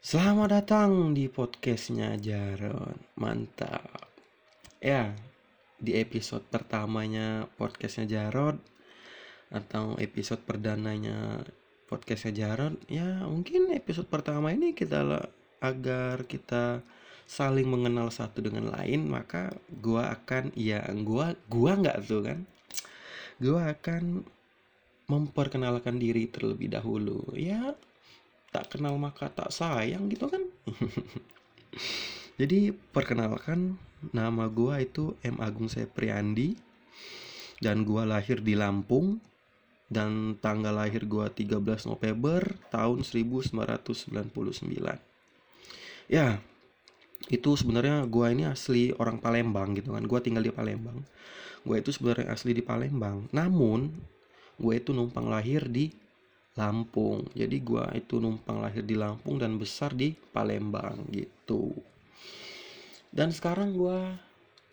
Selamat datang di podcastnya Jaron. Mantap. Ya, di episode pertamanya podcastnya Jarod Atau episode perdananya podcastnya Jarod Ya, mungkin episode pertama ini kita Agar kita saling mengenal satu dengan lain Maka gua akan, ya gua, gua nggak tuh kan? Gua akan memperkenalkan diri terlebih dahulu. Ya, tak kenal maka tak sayang gitu kan? Jadi perkenalkan nama gua itu M. Agung Sepriandi dan gua lahir di Lampung dan tanggal lahir gua 13 November tahun 1999 ya itu sebenarnya gua ini asli orang Palembang gitu kan. Gua tinggal di Palembang. Gua itu sebenarnya asli di Palembang. Namun gue itu numpang lahir di Lampung. Jadi gua itu numpang lahir di Lampung dan besar di Palembang gitu. Dan sekarang gua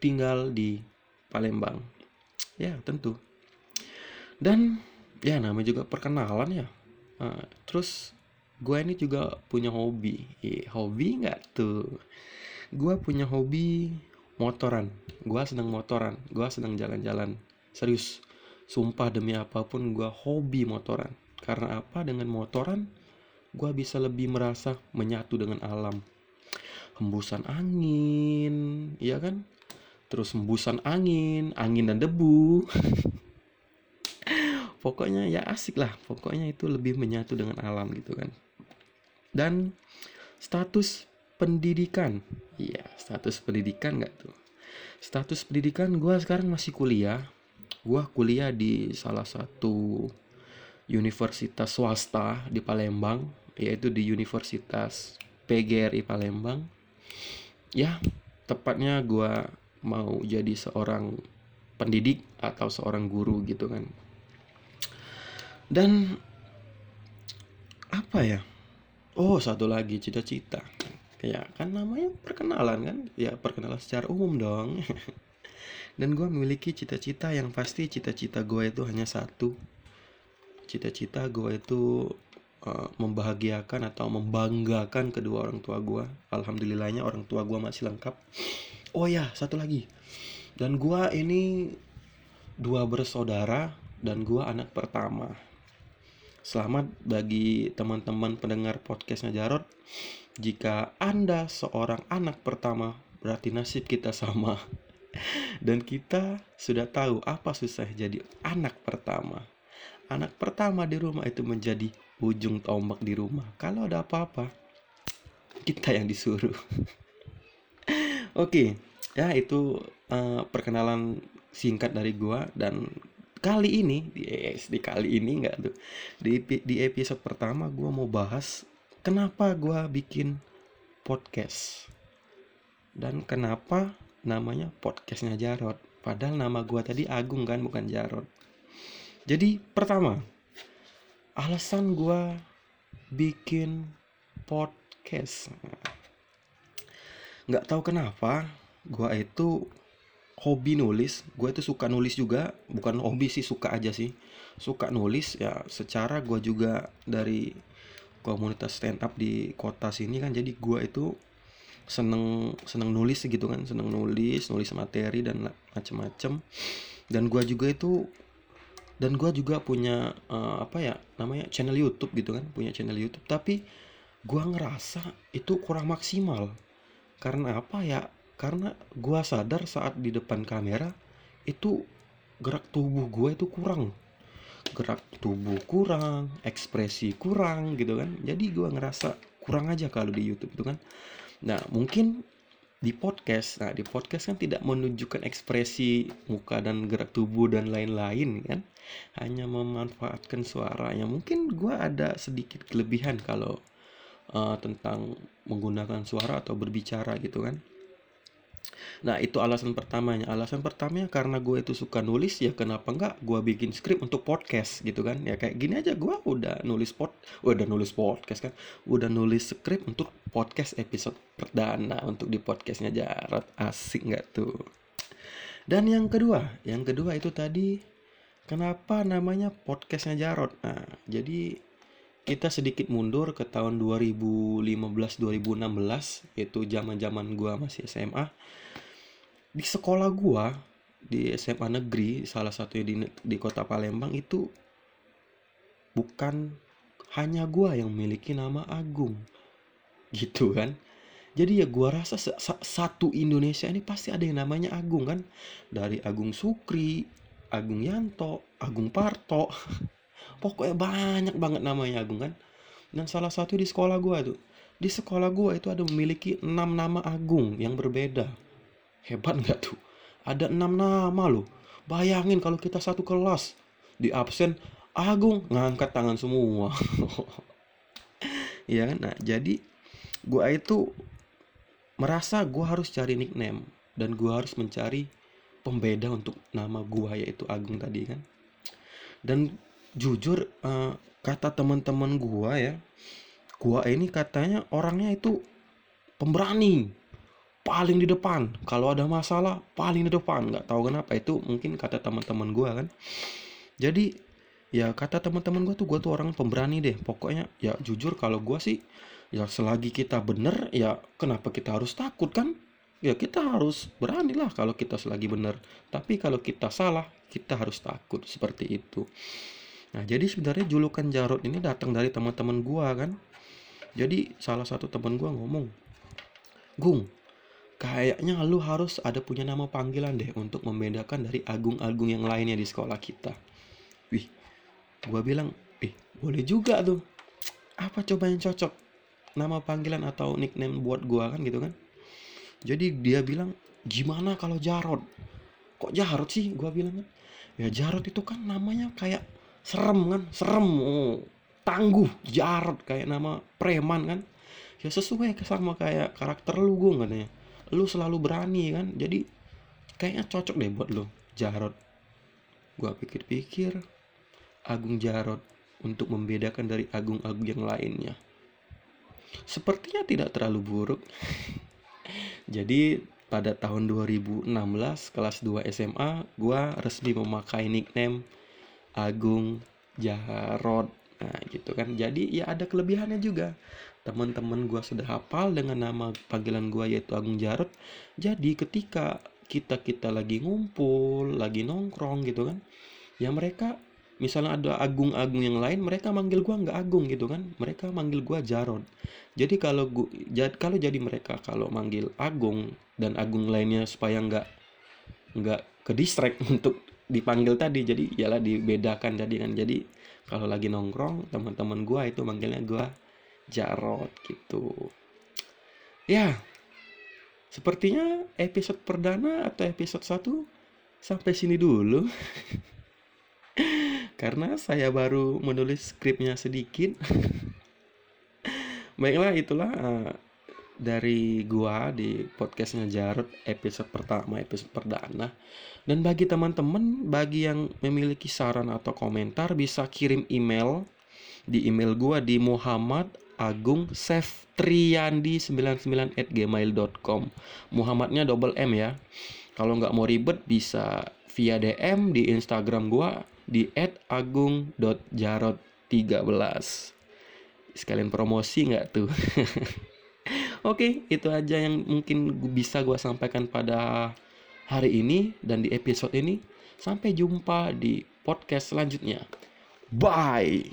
tinggal di Palembang. Ya, tentu. Dan ya namanya juga perkenalan ya. Nah, terus gua ini juga punya hobi. Eh, hobi nggak tuh? Gua punya hobi motoran. Gua senang motoran. Gua senang jalan-jalan. Serius. Sumpah demi apa pun gua hobi motoran karena apa? Dengan motoran, gue bisa lebih merasa menyatu dengan alam. Hembusan angin, ya kan? Terus hembusan angin, angin dan debu. Pokoknya ya asik lah. Pokoknya itu lebih menyatu dengan alam gitu kan. Dan status pendidikan. Iya, status pendidikan nggak tuh? Status pendidikan gue sekarang masih kuliah. Gue kuliah di salah satu universitas swasta di Palembang yaitu di Universitas PGRI Palembang. Ya tepatnya gue mau jadi seorang pendidik atau seorang guru gitu kan. Dan apa ya? Oh satu lagi cita-cita. Ya kan namanya perkenalan kan? Ya perkenalan secara umum dong. Dan gue memiliki cita-cita yang pasti cita-cita gue itu hanya satu cita-cita gue itu uh, membahagiakan atau membanggakan kedua orang tua gue alhamdulillahnya orang tua gue masih lengkap. Oh ya satu lagi. Dan gue ini dua bersaudara dan gue anak pertama. Selamat bagi teman-teman pendengar podcastnya Jarot jika anda seorang anak pertama berarti nasib kita sama. Dan kita sudah tahu apa susah jadi anak pertama anak pertama di rumah itu menjadi ujung tombak di rumah. Kalau ada apa-apa, kita yang disuruh. Oke, okay, ya itu uh, perkenalan singkat dari gua dan kali ini di di kali ini enggak tuh di di episode pertama gua mau bahas kenapa gua bikin podcast dan kenapa namanya podcastnya Jarot padahal nama gua tadi Agung kan bukan Jarot jadi pertama, alasan gue bikin podcast. Nggak tahu kenapa, gue itu hobi nulis. Gue itu suka nulis juga, bukan hobi sih, suka aja sih. Suka nulis ya. Secara gue juga dari komunitas stand up di kota sini kan, jadi gue itu seneng seneng nulis gitu kan seneng nulis nulis materi dan macem-macem dan gue juga itu dan gue juga punya uh, apa ya namanya channel YouTube gitu kan punya channel YouTube. Tapi gue ngerasa itu kurang maksimal. Karena apa ya? Karena gue sadar saat di depan kamera itu gerak tubuh gue itu kurang. Gerak tubuh kurang ekspresi kurang gitu kan. Jadi gue ngerasa kurang aja kalau di YouTube itu kan. Nah mungkin di podcast. Nah, di podcast kan tidak menunjukkan ekspresi muka dan gerak tubuh dan lain-lain kan. Hanya memanfaatkan suaranya. Mungkin gue ada sedikit kelebihan kalau uh, tentang menggunakan suara atau berbicara gitu kan. Nah itu alasan pertamanya. Alasan pertamanya karena gue itu suka nulis ya kenapa enggak gue bikin skrip untuk podcast gitu kan. Ya kayak gini aja gue udah nulis pod, udah nulis podcast kan, udah nulis skrip untuk podcast episode perdana untuk di podcastnya Jarot asik nggak tuh. Dan yang kedua, yang kedua itu tadi kenapa namanya podcastnya Jarot. Nah jadi kita sedikit mundur ke tahun 2015-2016 itu zaman-zaman gua masih SMA di sekolah gua di SMA negeri salah satunya di di kota Palembang itu bukan hanya gua yang memiliki nama Agung. Gitu kan? Jadi ya gua rasa satu Indonesia ini pasti ada yang namanya Agung kan? Dari Agung Sukri Agung Yanto Agung Parto pokoknya banyak banget namanya Agung kan? Dan salah satu di sekolah gua tuh di sekolah gua itu ada memiliki enam nama Agung yang berbeda. Hebat nggak tuh? Ada enam nama loh. Bayangin kalau kita satu kelas di absen Agung ngangkat tangan semua. Ya kan? Nah jadi gua itu merasa gua harus cari nickname dan gua harus mencari pembeda untuk nama gua yaitu Agung tadi kan? Dan jujur uh, kata teman-teman gua ya gua ini katanya orangnya itu pemberani paling di depan. Kalau ada masalah paling di depan. Nggak tahu kenapa itu mungkin kata teman-teman gua kan. Jadi ya kata teman-teman gua tuh gua tuh orang pemberani deh. Pokoknya ya jujur kalau gua sih ya selagi kita bener ya kenapa kita harus takut kan? Ya kita harus berani lah kalau kita selagi bener. Tapi kalau kita salah kita harus takut seperti itu Nah, jadi sebenarnya julukan Jarot ini datang dari teman-teman gua kan. Jadi salah satu teman gua ngomong, "Gung, kayaknya lu harus ada punya nama panggilan deh untuk membedakan dari agung-agung yang lainnya di sekolah kita." Wih, gua bilang, "Eh, boleh juga tuh. Apa coba yang cocok? Nama panggilan atau nickname buat gua kan gitu kan?" Jadi dia bilang, "Gimana kalau Jarot?" Kok Jarot sih? Gua bilang kan. Ya Jarot itu kan namanya kayak serem kan serem. Oh. tangguh jarot kayak nama preman kan. Ya sesuai sama kayak karakter lu gue katanya lu selalu berani kan. Jadi kayaknya cocok deh buat lu jarot gua pikir-pikir Agung Jarot untuk membedakan dari agung-agung yang lainnya. Sepertinya tidak terlalu buruk. Jadi pada tahun 2016 kelas 2 SMA gua resmi memakai nickname Agung Jarot nah gitu kan. Jadi ya ada kelebihannya juga. Teman-teman gue sudah hafal dengan nama panggilan gue yaitu Agung Jarot jadi ketika kita kita lagi ngumpul lagi nongkrong gitu kan ya mereka misalnya ada agung-agung yang lain mereka manggil gua nggak agung gitu kan. Mereka manggil gua Jarod. Jadi kalau gua kalau jadi mereka kalau manggil agung dan agung lainnya supaya nggak nggak ke distract untuk dipanggil tadi jadi ialah dibedakan tadi kan. Jadi kalau lagi nongkrong teman-teman gua itu manggilnya gua Jarot gitu. Ya sepertinya episode perdana atau episode 1 sampai sini dulu. Karena saya baru menulis skripnya sedikit. Baiklah itulah uh, dari gua di podcastnya Jarod episode pertama episode perdana. Dan bagi teman-teman bagi yang memiliki saran atau komentar bisa kirim email di email gua di Muhammad Agung Seftriandi 99 at gmail.com Muhammadnya double M ya. Kalau nggak mau ribet bisa via DM di Instagram gua di @agung.jarod13 sekalian promosi nggak tuh Oke, itu aja yang mungkin bisa gue sampaikan pada hari ini dan di episode ini. Sampai jumpa di podcast selanjutnya. Bye.